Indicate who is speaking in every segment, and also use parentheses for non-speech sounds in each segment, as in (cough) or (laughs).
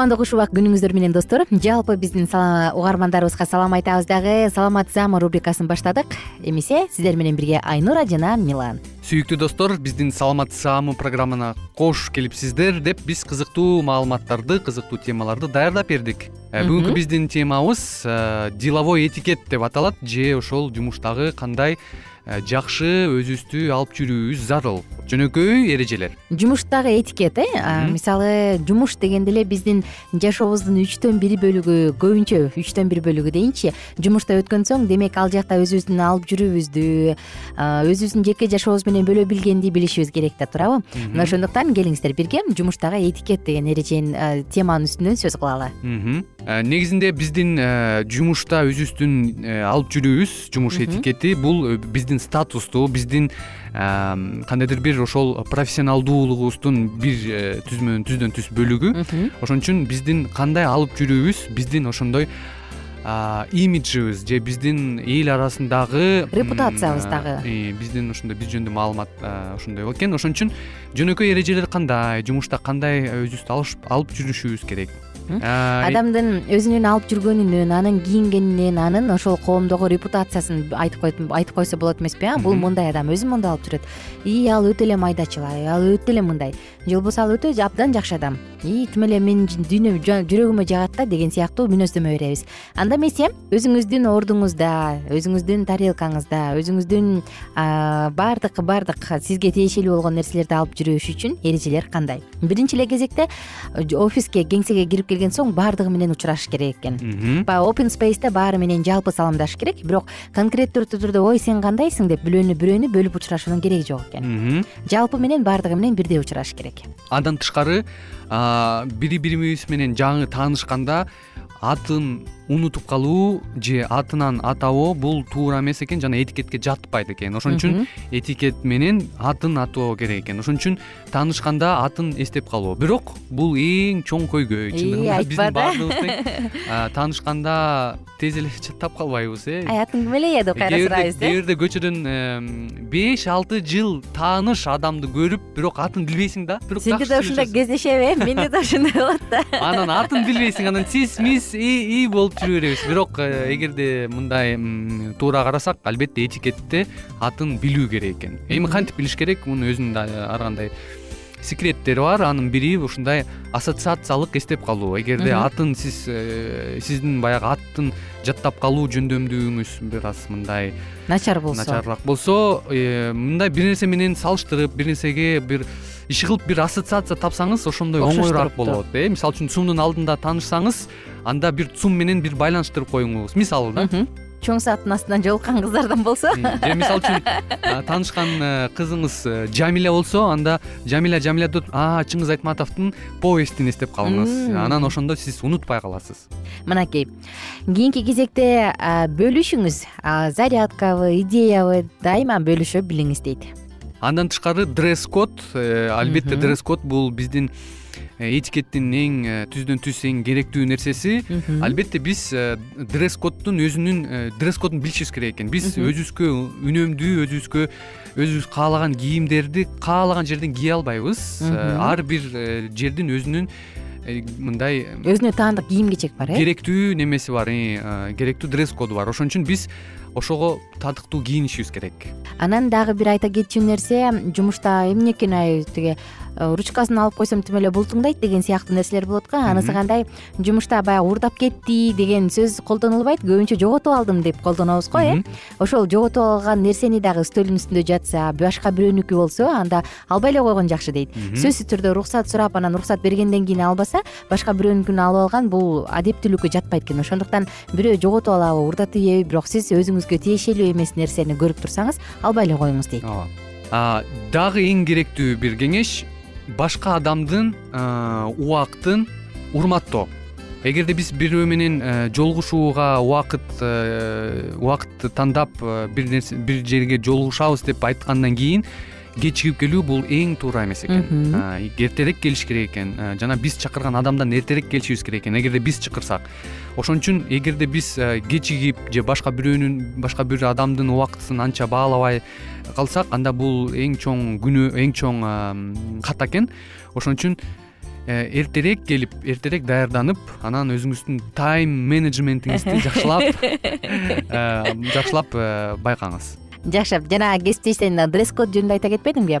Speaker 1: кутмандуу куш убак күнүңүздөр менен достор. Жалпы биздин угармандарыбызга салам айтабыз дагы. Саламат рубрикасын баштадык. Эмесе сиздер менен бирге айнура жана милан.
Speaker 2: Сүйүктүү достор биздин саламат программана кош келипсиздер деп биз кызыктуу маалыматтарды кызыктуу темаларды даярдап бердик. Э, бүгүнкү биздин темабыз э, деловой этикет деп аталат. Же ошол жумуштагы кандай жакшы өзүбүздү алып жүрүүбүз зарыл. Жөнөкөй эрежелер.
Speaker 1: Жумуштагы этикет э мисалы жумуш дегенде эле биздин жашообуздун үчтөн бири бөлүгү көбүнчө үчтөн бир бөлүгү дейинчи жумушта өткөн соң демек ал жакта өзүбүздүн алып жүрүүбүздү өзүбүздүн жеке жашообуз менен бөлө билгенди билишибиз керек да туурабы. Мына ошондуктан келиңиздер бирге жумуштагы этикет деген эреженин а, теманын үстүнөн сөз кылалы.
Speaker 2: Э, негизинде биздин э, жумушта өзүбүздүн э, алып жүрүүбүз жумуш этикети. Бул э, биздин статусту биздин кандайдыр бир ошол профессионалдуулугубуздун бир э, түздөн түз бөлүгү. Ошон үчүн биздин кандай алып жүрүүбүз биздин ошондой имиджибиз же биздин эл арасындагы
Speaker 1: Репутациябыз дагы.
Speaker 2: э, биздин ошондой биз жөнүндө маалымат ошондой экен. Ошон үчүн жөнөкөй эрежелер кандай жумушта кандай өзүбүздү алып жүрүшүбүз керек
Speaker 1: адамдын өзүнүн алып жүргөнүнөн анын кийингенинен анын ошол коомдогу репутациясын айтып койсо болот эмеспи а? Бул мындай адам өзүн мындай алып жүрөт. И ал өтө эле майдачыл ай ал өтө эле мындай. Же болбосо ал өтө абдан жакшы адам. И тим эле менин дүйнө жа- жүрөгүмө жагат да деген сыяктуу мүнөздөмө беребиз. Анда эмесе өзүңүздүн ордуңузда өзүңүздүн тарелкаңызда өзүңүздүн баардык баардык сизге тиешелүү болгон нерселерди алып жүрүш үчүн эрежелер кандай? Биринчи эле кезекте офиске кеңсеге кирип келген соң баардыгы менен учурашыш керек экен. Баягы open spaceте баары менен жалпы саламдашыш керек. Бирок конкреттүү түрдө ой сен кандайсың? деп бирөөнү бирөөнү бөлүп учурашуунун кереги жок экен. Жалпы менен баардыгы менен бирдей учурашыш керек.
Speaker 2: Андан тышкары бири бирибиз менен жаңы таанышканда атын унутуп калуу же атынан атабоо бул туура эмес экен жана этикетке жатпайт экен. Ошон үчүн этикет менен атын атоо керек экен. Ошон үчүн таанышканда атын эстеп калуу. Бирок бул эң чоң көйгөй чындыгында биздин баардыгыбыз тең (laughs) таанышканда тез эле жаттап (laughs) калбайбыз э.
Speaker 1: Атың ким эле деп кайра
Speaker 2: кээ
Speaker 1: сурайбыз
Speaker 2: кээ
Speaker 1: э.
Speaker 2: бирде көчөдөн беш алты жыл тааныш адамды көрүп бирок атын билбейсиң да. Бирок
Speaker 1: сенде да ушундай кездешеби э (laughs) менде да ушундай болот да.
Speaker 2: Анан атын билбейсиң анан сиз мисс и и болуп жүрө беребиз бирок э, эгерде мындай туура карасак албетте этикетте атын билүү керек экен. Эми кантип билиш керек? Мунун өзүнүн да ар кандай секреттери бар. Анын бири ушундай ассоциациялык эстеп калуу. Эгерде атын сиз э, сиздин баягы аттын жаттап калуу жөндөмдүүңүз бир аз мындай
Speaker 1: начар болсо.
Speaker 2: начарыраак болсо э, мындай бир нерсе менен салыштырып бир нерсеге бир иши кылып бир ассоциация тапсаңыз ошондой оңоюраак болот э. Мисалы үчүн цумдун алдында таанышсаңыз анда бир цум менен бир байланыштырып коюңуз. Мисалы да.
Speaker 1: Чоң сааттын астынан жолуккан кыздардан болсо.
Speaker 2: Же мисалы үчүн (laughs) таанышкан э, кызыңыз э, жамиля болсо анда жамиля жамиля деп а чыңгыз айтматовдун повестин эстеп калыңыз анан ошондо сиз унутпай каласыз.
Speaker 1: Мынакей кийинки кезекте бөлүшүңүз зарядкабы идеябы дайыма бөлүшө билиңиз дейт.
Speaker 2: Андан тышкары дресс код э, албетте дресс код бул биздин этикеттин эң э, түздөн түз эң керектүү нерсеси. Албетте биз э, дресс коддун өзүнүн э, дресс кодун билишибиз керек экен. Биз өзүбүзгө үнөмдүү өзүбүзгө өзүбүз каалаган кийимдерди каалаган жерден кие албайбыз. Э, ар бир э, жердин өзүнүн э, мындай э,
Speaker 1: өзүнө таандык кийим кечек бар э?
Speaker 2: керектүү немеси бар э, керектүү дресс коду бар. Ошон үчүн биз ошого татыктуу кийинишибиз керек.
Speaker 1: Анан дагы бир айта кетчү нерсе жумушта эмне экен тиги э, ручкасын алып койсом тим эле бултуңдайт деген сыяктуу нерселер болот го анысы кандай? Жумушта баягы уурдап кетти деген сөз колдонулбайт. Көбүнчө жоготуп алдым деп колдонобуз го э? Ошол жоготуп алган нерсени дагы стөлдүн үстүндө жатса башка бирөөнүкү болсо анда албай эле койгон жакшы дейт. Сөзсүз түрдө уруксат сурап анан уруксат бергенден кийин албаса башка бирөөнүкүн алып алган бул адептүүлүккө жатпайт экен. Ошондуктан бирөө жоготуп алабы уурдатып ийеби бирок сиз өзүңүзгө тиешелүү эмес нерсени көрүп турсаңыз албай эле коюңуз дейт.
Speaker 2: Ооба. Дагы эң керектүү бир кеңеш башка адамдын а, убактын урматтоо. Эгерде биз бирөө менен э, жолугушууга убакыт э, убакытты тандап э, бир нерсе бир жерге жолугушабыз деп айткандан кийин кечигип келүү бул эң туура эмес экен. Эртерээк келиш керек экен. Жана биз чакырган адамдан эртерээк келишибиз керек экен. Эгерде биз чакырсак. Ошон үчүн эгерде биз э, кечигип же башка бирөөнүн башка бир адамдын убактысын анча баалабай калсак анда бул эң чоң күнөө эң чоң ката экен ошон үчүн э, эртерээк келип эртерээк даярданып анан өзүңүздүн тайм менеджментиңизди (laughs) жакшылап э, жакшылап э, байкаңыз.
Speaker 1: Жакшы. Жана кесиптештен дресс код жөнүндө айта кетпедимби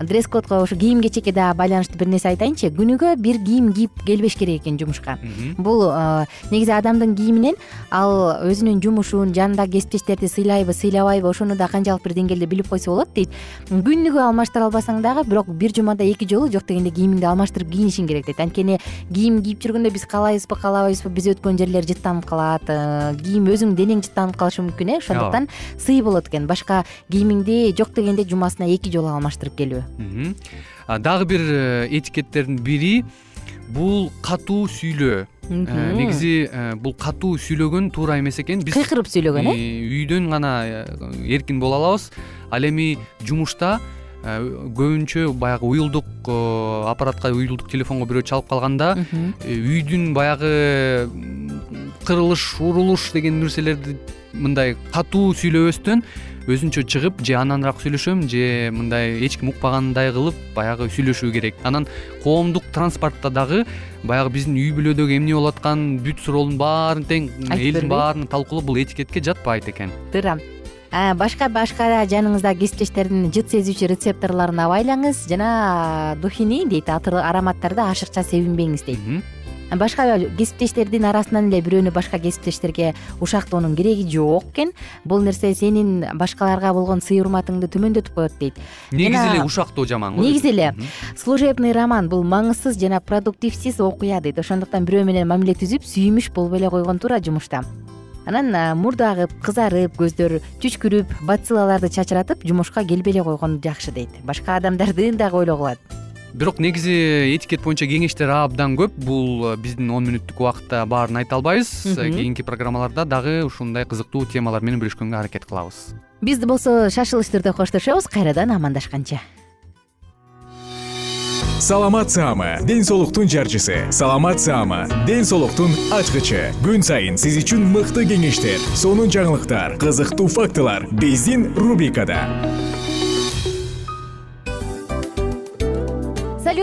Speaker 1: дресс кодго ушу кийим кечекке дагы байланыштуу бир нерсе айтайынчы. Күнүгө бир кийим кийип келбеш керек экен жумушка бул э, негизи адамдын кийиминен ал өзүнүн жумушун жанындагы кесиптештерди сыйлайбы сыйлабайбы ошону да канчалык бир деңгээлде билип койсо болот дейт. Күнүгө алмаштыра албасаң дагы бирок бир жумада эки жолу жок дегенде кийимиңди алмаштырып кийинишиң керек дейт. Анткени кийим кийип жүргөндө биз каалайбызбы каалабайбызбы биз өткөн жерлер жыттанып калат э, кийим өзүң денең жыттанып калышы мүмкүн э. Ошондуктан сый болот экен. Башка кийимиңди жок дегенде жумасына эки жолу алмаштырып келүү
Speaker 2: дагы бир э, этикеттердин бири бул катуу сүйлөө. Э, негизи э, бул катуу сүйлөгөн туура эмес экен. Биз
Speaker 1: кыйкырып сүйлөгөн э?
Speaker 2: үйдөн гана эркин боло алабыз. Ал эми жумушта көбүнчө баягы уюлдук аппаратка уюлдук телефонго бирөө чалып калганда үйдүн баягы кырылыш урулуш деген нерселерди мындай катуу сүйлөбөстөн өзүнчө чыгып же ананыраак сүйлөшөм же мындай эч ким укпагандай кылып баягы сүйлөшүү керек. Анан коомдук транспортто дагы баягы биздин үй бүлөдөгү эмне болуп атканын бүт суроонун баарын тең элдин баарын талкуулоо бул этикетке жатпайт экен.
Speaker 1: Туура башка башка жаныңыздагы кесиптештердин жыт сезүүчү рецепторлоруна байлаңыз. Жана духини дейт ароматтарды ашыкча себинбеңиз дейт. Башка кесиптештердин арасынан эле бирөөнү башка кесиптештерге ушактоонун кереги жок экен. Бул нерсе сенин башкаларга болгон сый урматыңды төмөндөтүп коет дейт.
Speaker 2: Негизи эле ушактоо жаман го
Speaker 1: негизи эле служебный роман бул маңызсыз жана продуктивсиз окуя дейт. Ошондуктан бирөө менен мамиле түзүп сүйүмүш болбой эле койгон туура жумушта. Анан мурду агып кызарып көздөр чүчкүрүп бациллаларды чачыратып жумушка келбей эле койгон жакшы дейт. Башка адамдардын дагы ойлогула
Speaker 2: бирок негизи этикет боюнча кеңештер абдан көп. Бул э, биздин он мүнөттүк убакытта баарын айта албайбыз. Э, кийинки программаларда дагы ушундай кызыктуу темалар менен бөлүшкөнгө аракет кылабыз.
Speaker 1: Биз болсо шашылыш түрдө коштошобуз. Кайрадан амандашканча.
Speaker 3: Саламат саама ден соолуктун жарчысы. Саламат саама ден соолуктун ачкычы. Күн сайын сиз үчүн мыкты кеңештер сонун жаңылыктар кызыктуу фактылар. Биздин рубрикада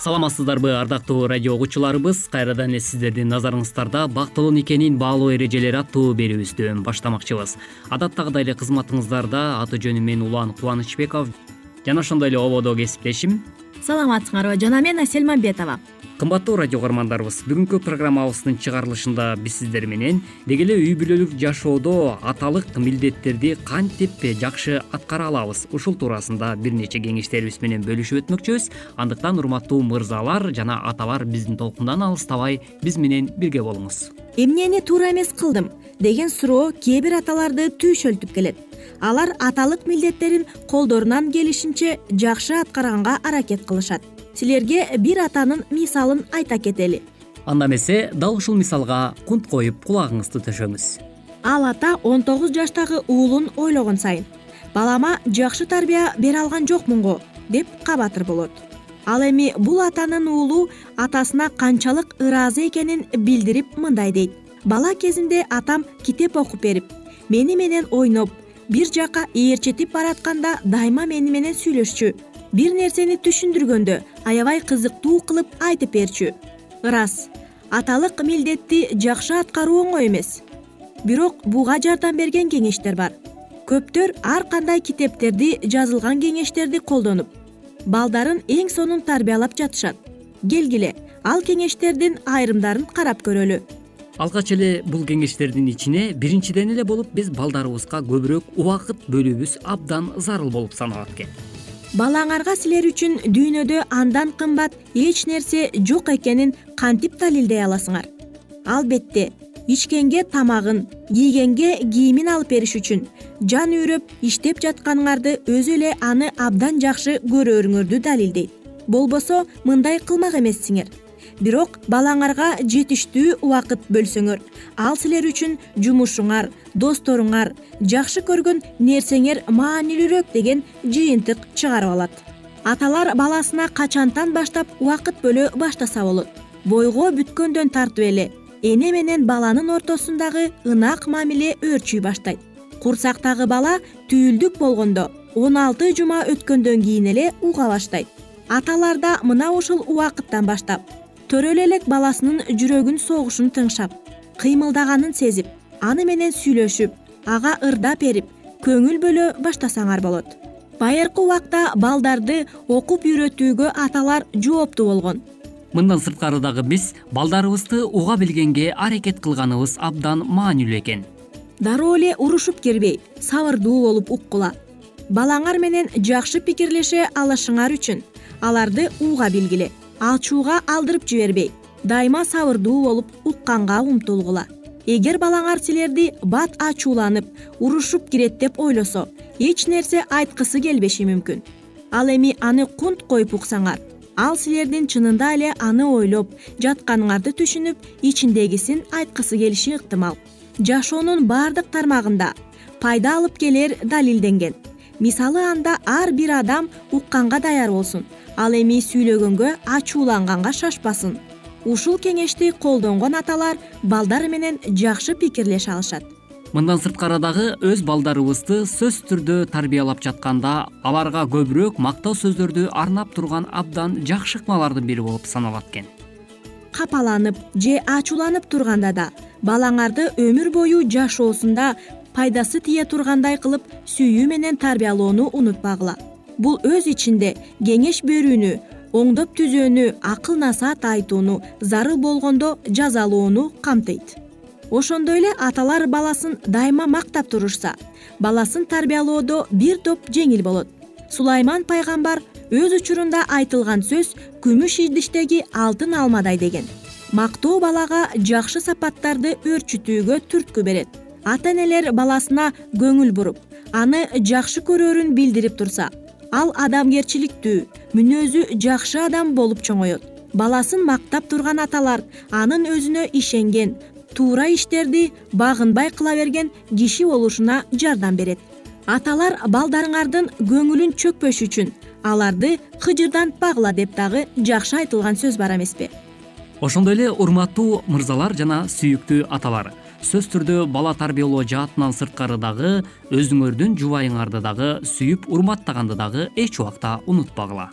Speaker 4: саламатсыздарбы ардактуу радио угуучуларыбыз. Кайрадан эле сиздердин назарыңыздарда бактылуу никенин баалоо эрежелери аттуу берүүбүздү баштамакчыбыз. Адаттагыдай эле кызматыңыздарда аты жөнүм мен улан кубанычбеков. Жана ошондой эле ободо кесиптешим.
Speaker 5: Саламатсыңарбы жана мен асель мамбетова
Speaker 4: кымбаттуу радио угармандарыбыз бүгүнкү программабыздын чыгарылышында биз сиздер менен. Деги эле үй бүлөлүк жашоодо аталык милдеттерди кантип жакшы аткара алабыз. Ушул туурасында бир нече кеңештерибиз менен бөлүшүп өтмөкчүбүз. Андыктан урматтуу мырзалар жана аталар биздин толкундан алыстабай биз менен бирге болуңуз.
Speaker 5: Эмнени туура эмес кылдым? Деген суроо кээ бир аталарды түйшөлтүп келет. Алар аталык милдеттерин колдорунан келишинче жакшы аткарганга аракет кылышат силерге бир атанын мисалын айта кетели.
Speaker 4: Анда эмесе дал ушул мисалга кунт коюп кулагыңызды төшөңүз.
Speaker 5: Ал ата он тогуз жаштагы уулун ойлогон сайын балама жакшы тарбия бере алган жокмун го деп кабатыр болот. Ал эми бул атанын уулу атасына канчалык ыраазы экенин билдирип мындай дейт. Бала кезимде атам китеп окуп берип мени менен ойноп бир жака ээрчитип баратканда дайыма мени менен сүйлөшчү бир нерсени түшүндүргөндө аябай кызыктуу кылып айтып берчү. Ырас аталык милдетти жакшы аткаруу оңой эмес. Бирок буга жардам берген кеңештер бар. Көптөр ар кандай китептерди жазылган кеңештерди колдонуп балдарын эң сонун тарбиялап жатышат. Келгиле ал кеңештердин айрымдарын карап көрөлү.
Speaker 4: Алгач эле бул кеңештердин ичине биринчиден эле болуп биз балдарыбызга көбүрөөк убакыт бөлүүбүз абдан зарыл болуп саналат экен
Speaker 5: балаңарга силер үчүн дүйнөдө андан кымбат эч нерсе жок экенин кантип далилдей аласыңар? Албетте ичкенге тамагын кийгенге кийимин алып бериш үчүн жан үйрөп иштеп жатканыңарды өзү эле аны абдан жакшы көрөрүңөрдү далилдейт болбосо мындай кылмак эмессиңер бирок балаңарга жетиштүү убакыт бөлсөңөр. Ал силер үчүн жумушуңар досторуңар жакшы көргөн нерсеңер маанилүүрөөк деген жыйынтык чыгарып алат. Аталар баласына качантан баштап убакыт бөлө баштаса болот. Бойго бүткөндөн тартып эле эне менен баланын ортосундагы ынак мамиле өөрчүй баштайт. Курсактагы бала түйүлдүк болгондо он алты жума өткөндөн кийин эле уга баштайт. Аталар да мына ушул убакыттан баштап төрөлө элек баласынын жүрөгүн согушун тыңшап кыймылдаганын сезип аны менен сүйлөшүп ага ырдап берип көңүл бөлө баштасаңар болот. Байыркы убакта балдарды окуп үйрөтүүгө аталар жооптуу болгон.
Speaker 4: Мындан сырткары дагы биз балдарыбызды уга билгенге аракет кылганыбыз абдан маанилүү экен.
Speaker 5: Дароо эле урушуп кирбей сабырдуу болуп уккула. Балаңар менен жакшы пикирлеше алышыңар үчүн аларды уга билгиле ачууга алдырып жибербей дайыма сабырдуу болуп укканга умтулгула. Эгер балаңар силерди бат ачууланып урушуп кирет деп ойлосо эч нерсе айткысы келбеши мүмкүн. Ал эми аны кунт коюп уксаңар ал силердин чынында эле аны ойлоп жатканыңарды түшүнүп ичиндегисин айткысы келиши ыктымал. Жашоонун баардык тармагында пайда алып келер далилденген. Мисалы анда ар бир адам укканга даяр болсун ал эми сүйлөгөнгө ачууланганга шашпасын. Ушул кеңешти колдонгон аталар балдары менен жакшы пикирлеше алышат.
Speaker 4: Мындан сырткары дагы өз балдарыбызды сөзсүз түрдө тарбиялап жатканда аларга көбүрөөк мактоо сөздөрдү арнап турган абдан жакшы ыкмалардын бири болуп саналат экен.
Speaker 5: Капаланып же ачууланып турганда да балаңарды өмүр бою жашоосунда пайдасы тие тургандай кылып сүйүү менен тарбиялоону унутпагыла бул өз ичинде кеңеш берүүнү оңдоп түзөөнү акыл насаат айтууну зарыл болгондо жазалоону камтыйт. Ошондой эле аталар баласын дайыма мактап турушса баласын тарбиялоодо бир топ жеңил болот. Сулайман пайгамбар өз учурунда айтылган сөз күмүш идиштеги алтын алмадай деген. Мактоо балага жакшы сапаттарды өөрчүтүүгө түрткү берет. Ата энелер баласына көңүл буруп аны жакшы көрөрүн билдирип турса ал адамгерчиликтүү мүнөзү жакшы адам болуп чоңоет. Баласын мактап турган аталар анын өзүнө ишенген туура иштерди багынбай кыла берген киши болушуна жардам берет. Аталар балдарыңардын көңүлүн чөкпөш үчүн аларды кыжырдантпагыла деп дагы жакшы айтылган сөз бар эмеспи.
Speaker 4: Ошондой эле урматтуу мырзалар жана сүйүктүү аталар сөзсүз түрдө бала тарбиялоо жаатынан сырткары дагы өзүңөрдүн жубайыңарды дагы сүйүп урматтаганды дагы эч убакта унутпагыла.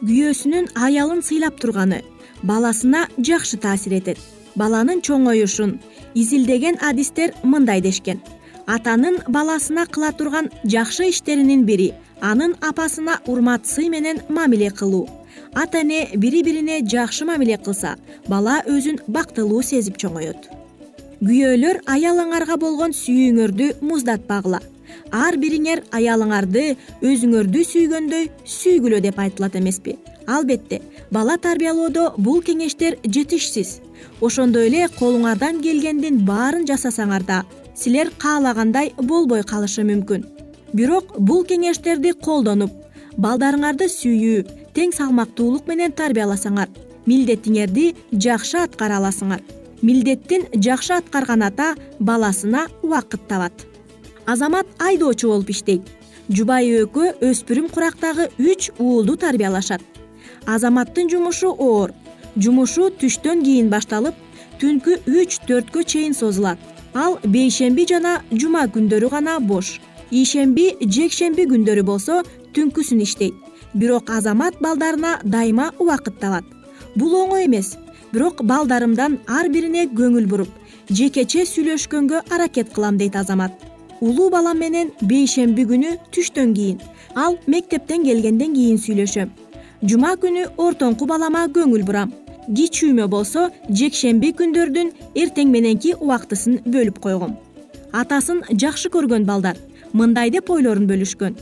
Speaker 5: Күйөөсүнүн аялын сыйлап турганы баласына жакшы таасир этет. Баланын чоңоюшун изилдеген адистер мындай дешкен. Атанын баласына кыла турган жакшы иштеринин бири анын апасына урмат сый менен мамиле кылуу. Ата эне бири бирине жакшы мамиле кылса бала өзүн бактылуу сезип чоңоет күйөөлөр аялыңарга болгон сүйүүңөрдү муздатпагыла. Ар бириңер аялыңарды өзүңөрдү сүйгөндөй сүйгүлө деп айтылат эмеспи. Албетте бала тарбиялоодо бул кеңештер жетишсиз. Ошондой эле колуңардан келгендин баарын жасасаңар да силер каалагандай болбой калышы мүмкүн. Бирок бул кеңештерди колдонуп балдарыңарды сүйүү тең салмактуулук менен тарбияласаңар милдетиңерди жакшы аткара аласыңар милдеттин жакшы аткарган ата баласына убакыт табат азамат айдоочу болуп иштейт. Жубайы экөө өспүрүм курактагы үч уулду тарбиялашат. Азаматтын жумушу оор. Жумушу түштөн кийин башталып түнкү үч төрткө чейин созулат. Ал бейшемби жана жума күндөрү гана бош. Ишемби жекшемби күндөрү болсо түнкүсүн иштейт. Бирок азамат балдарына дайыма убакыт табат бул оңой эмес бирок балдарымдан ар бирине көңүл буруп жекече сүйлөшкөнгө аракет кылам дейт азамат. Улуу балам менен бейшемби күнү түштөн кийин ал мектептен келгенден кийин сүйлөшөм. Жума күнү ортоңку балама көңүл бурам. Кичүүмө болсо жекшемби күндөрдүн эртең мененки убактысын бөлүп койгом. Атасын жакшы көргөн балдар мындай деп ойлорун бөлүшкөн.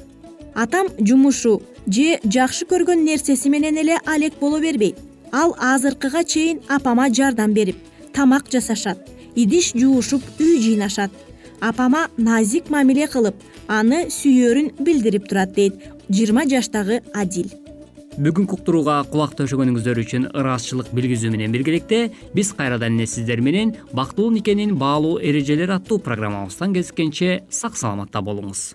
Speaker 5: Атам жумушу же жакшы көргөн нерсеси менен эле алек боло бербейт ал азыркыга чейин апама жардам берип тамак жасашат идиш жуушуп үй жыйнашат. Апама назик мамиле кылып аны сүйөрүн билдирип турат дейт жыйырма жаштагы адил.
Speaker 4: Бүгүнкү уктурууга кулак төшөгөнүңүздөр үчүн ыраазычылык билгизүү менен биргеликте биз кайрадан эле сиздер менен бактылуу никенин баалуу эрежелери аттуу программабыздан кезишкенче сак саламатта болуңуз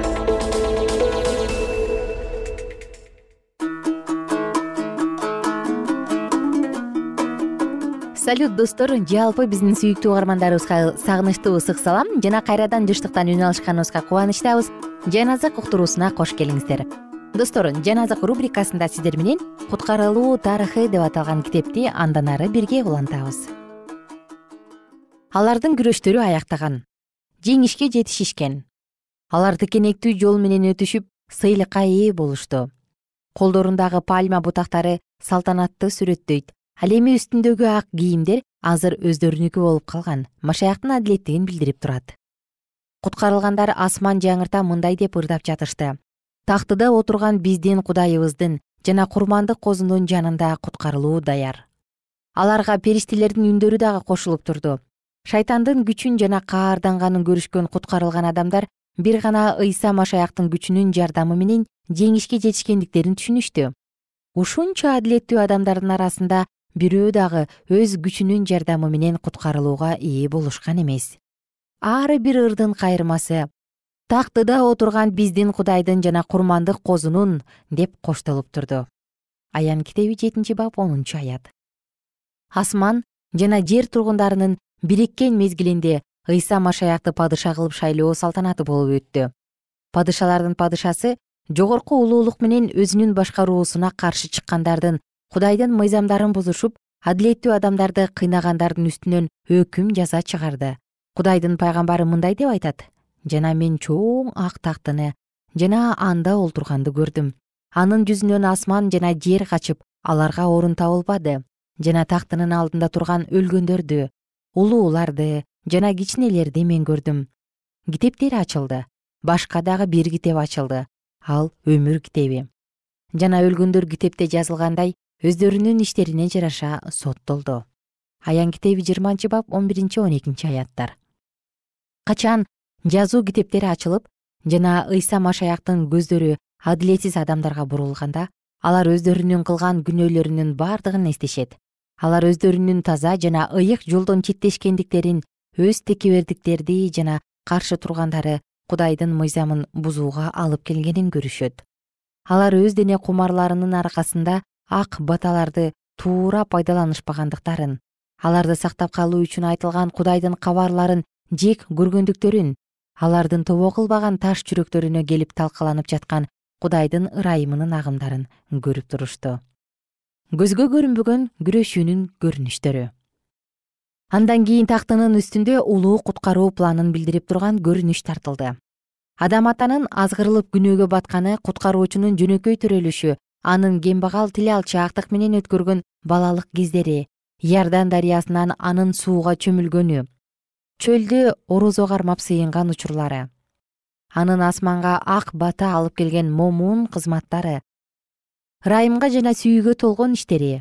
Speaker 1: салют достор. Жалпы биздин сүйүктүү угармандарыбызга сагынычтуу ысык салам. Жана кайрадан жыштыктан үн алышканыбызга кубанычтабыз. Жан азык уктуруусуна кош келиңиздер. Достор жан азык рубрикасында сиздер менен куткарылуу тарыхы деп аталган китепти андан ары бирге улантабыз. Алардын күрөштөрү аяктаган. Жеңишке жетишишкен. Алар тикенектүү жол менен өтүшүп сыйлыкка ээ болушту. Колдорундагы пальма бутактары салтанатты сүрөттөйт ал эми үстүндөгү ак кийимдер азыр өздөрүнүкү болуп калган. Машаяктын адилеттигин билдирип турат. Куткарылгандар асман жаңырта мындай деп ырдап жатышты. Тактыда отурган биздин кудайыбыздын жана курмандык козунун жанында куткарылуу даяр аларга периштелердин үндөрү дагы кошулуп турду. Шайтандын күчүн жана каарданганын көрүшкөн куткарылган адамдар бир гана ыйса машаяктын күчүнүн жардамы менен жеңишке жетишкендиктерин түшүнүштү. Ушунча адилеттүү адамдардын арасында бирөө дагы өз күчүнүн жардамы менен куткарылууга ээ болушкан эмес. Ар бир ырдын кайырмасы тактыда отурган биздин кудайдын жана курмандык козунун деп коштолуп турду. Аян китеби жетинчи бап онунчу аят. Асман жана жер тургундарынын бириккен мезгилинде ыйса машаякты падыша кылып шайлоо салтанаты болуп өттү. Падышалардын падышасы жогорку улуулук менен өзүнүн башкаруусуна каршы чыккандардын кудайдын мыйзамдарын бузушуп адилеттүү адамдарды кыйнагандардын үстүнөн өкүм жаза чыгарды. Кудайдын пайгамбары мындай деп айтат. Жана мен чоң ак тактыны жана анда олтурганды көрдүм. Анын жүзүнөн асман жана жер качып аларга орун табылбады. Жана тактынын алдында турган өлгөндөрдү улууларды жана кичинелерди мен көрдүм. Китептер ачылды. Башка дагы бир китеп ачылды. Ал өмүр китеби жана өлгөндөр китепте жазылгандай өздөрүнүн иштерине жараша соттолду. Аян китеби жыйырманчы бап он биринчи он экинчи аяттар качан жазуу китептери ачылып жана ыйса машаяктын көздөрү адилетсиз адамдарга бурулганда алар өздөрүнүн кылган күнөөлөрүнүн бардыгын эстешет. Алар өздөрүнүн таза жана ыйык жолдон четтешкендиктерин өз текебердиктерди жана каршы тургандары кудайдын мыйзамын бузууга алып келгенин көрүшөт. Алар өз дене кумарларынын аркасында ак баталарды туура пайдаланышпагандыктарын аларды сактап калуу үчүн айтылган кудайдын кабарларын жек көргөндүктөрүн алардын тобо кылбаган таш жүрөктөрүнө келип талкаланып жаткан кудайдын ырайымынын агымдарын көрүп турушту. Көзгө көрүнбөгөн күрөшүүнүн көрүнүштөрү. Андан кийин тактынын үстүндө улуу куткаруу планын билдирип турган көрүнүш тартылды. Адам атанын азгырылып күнөөгө батканы куткаруучунун жөнөкөй төрөлүшү анын кембагал тил алчаактык менен өткөргөн балалык кездери иордан дарыясынан анын сууга чөмүлгөнү чөлдө орозо кармап сыйынган учурлары анын асманга ак бата алып келген момун кызматтары ырайымга жана сүйүүгө толгон иштери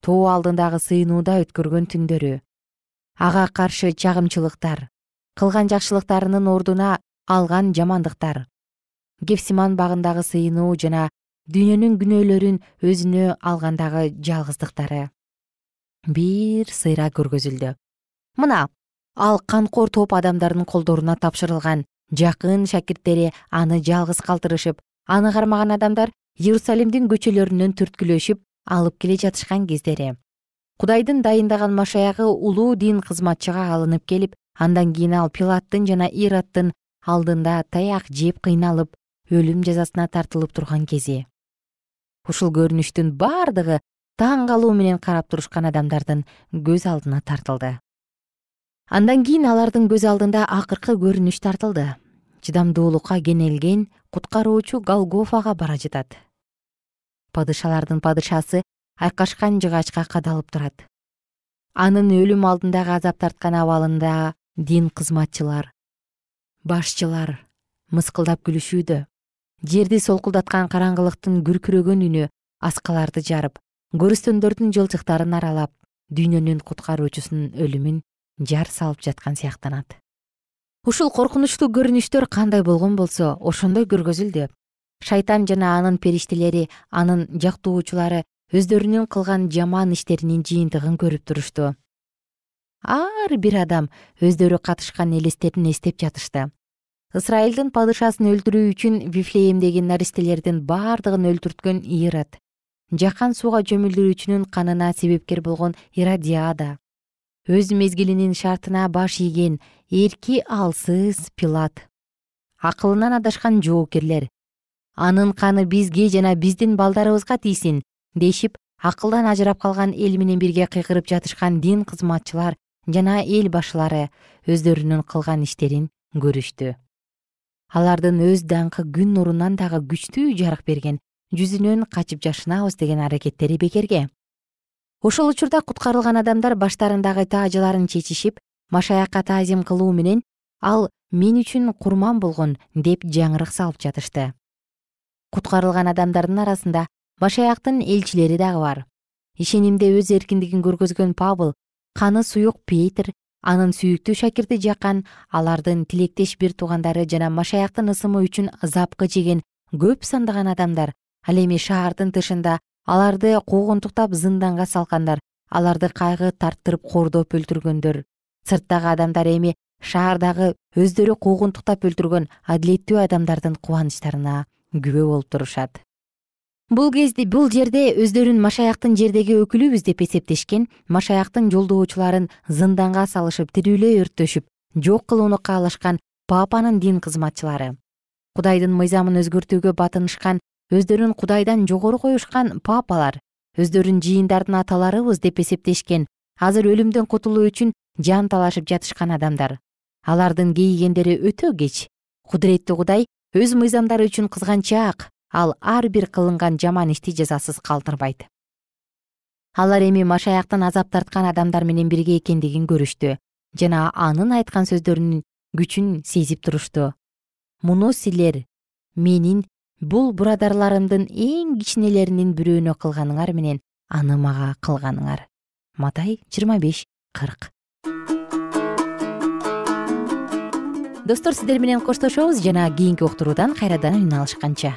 Speaker 1: тоо алдындагы сыйынууда өткөргөн түндөрү ага каршы чагымчылыктар кылган жакшылыктарынын ордуна алган жамандыктар гефсиман багындагы сыйынуу жана дүйнөнүн күнөөлөрүн өзүнө алгандагы жалгыздыктары. Бир сыйра көргөзүлдү. Мына ал канкор топ адамдардын колдоруна тапшырылган жакын шакирттери аны жалгыз калтырышып аны кармаган адамдар иерусалимдин көчөлөрүнөн түрткүлөшүп алып келе жатышкан кездери. Кудайдын дайындаган машаягы улуу дин кызматчыга алынып келип андан кийин ал пилаттын жана ироддун алдында таяк жеп кыйналып өлүм жазасына тартылып турган кези ушул көрүнүштүн бардыгы таң калуу менен карап турушкан адамдардын көз алдына тартылды. Андан кийин алардын көз алдында акыркы көрүнүш тартылды. Чыдамдуулукка кенелген куткаруучу голгофага бара жатат. Падышалардын падышасы айкашкан жыгачка кадалып турат. Анын өлүм алдындагы азап тарткан абалында дин кызматчылар башчылар мыскылдап күлүшүүдө жерди солкулдаткан караңгылыктын күркүрөгөн үнү аскаларды жарып көрүстөндөрдүн жылчыктарын аралап дүйнөнүн куткаруучусунун өлүмүн жар салып жаткан сыяктанат. Ушул коркунучтуу көрүнүштөр кандай болгон болсо ошондой көргөзүлдү. Шайтан жана анын периштелери анын жактоочулары өздөрүнүн кылган жаман иштеринин жыйынтыгын көрүп турушту. Ар бир адам өздөрү катышкан элестерин эстеп жатышты ысрайылдын падышасын өлтүрүү үчүн вифлеемдеги наристелердин бардыгын өлтүрткөн ирод. Жакан сууга чөмүлдүрүүчүнүн канына себепкер болгон иродиада. Өз мезгилинин шартына баш ийген эрки алсыз пилат. Акылынан адашкан жоокерлер анын каны бизге жана биздин балдарыбызга тийсин дешип акылдан ажырап калган эл менен бирге кыйкырып жатышкан дин кызматчылар жана эл башылары өздөрүнүн кылган иштерин көрүштү алардын өз даңкы күн нурунан дагы күчтүү жарык берген жүзүнөн качып жашынабыз деген аракеттери бекерге. Ошол учурда куткарылган адамдар баштарындагы таажыларын чечишип машаякка таазим кылуу менен ал мен үчүн курман болгон деп жаңырык салып жатышты. Куткарылган адамдардын арасында машаяктын элчилери дагы бар. Ишенимде өз эркиндигин көргөзгөн пабыл каны суюк петир анын сүйүктүү шакирти жакан алардын тилектеш бир туугандары жана машаяктын ысымы үчүн запкы жеген көп сандаган адамдар. Ал эми шаардын тышында аларды куугунтуктап зынданга салгандар аларды кайгы тарттырып кордоп өлтүргөндөр. Сырттагы адамдар эми шаардагы өздөрү куугунтуктап өлтүргөн адилеттүү адамдардын кубанычтарына күбө болуп турушат бул кезде бул жерде өздөрүн машаяктын жердеги өкүлүбүз деп эсептешкен машаяктын жолдоочуларын зынданга салышып тирүүлөй өрттөшүп жок кылууну каалашкан папанын дин кызматчылары кудайдын мыйзамын өзгөртүүгө батынышкан өздөрүн кудайдан жогору коюшкан папалар өздөрүн жыйындардын аталарыбыз деп эсептешкен азыр өлүмдөн кутулуу үчүн жан талашып жатышкан адамдар. Алардын кейигендери өтө кеч. Кудуреттүү кудай өз мыйзамдары үчүн кызганчаак ал ар бир кылынган жаман ишти жазасыз калтырбайт. Алар эми машаяктын азап тарткан адамдар менен бирге экендигин көрүштү жана анын айткан сөздөрүнүн күчүн сезип турушту. Муну силер менин бул бурадарларымдын эң кичинелеринин бирөөнө кылганыңар менен аны мага кылганыңар. Матай жыйырма беш кырк. Достор сиздер менен коштошобуз жана кийинки уктуруудан кайрадан үн алышканча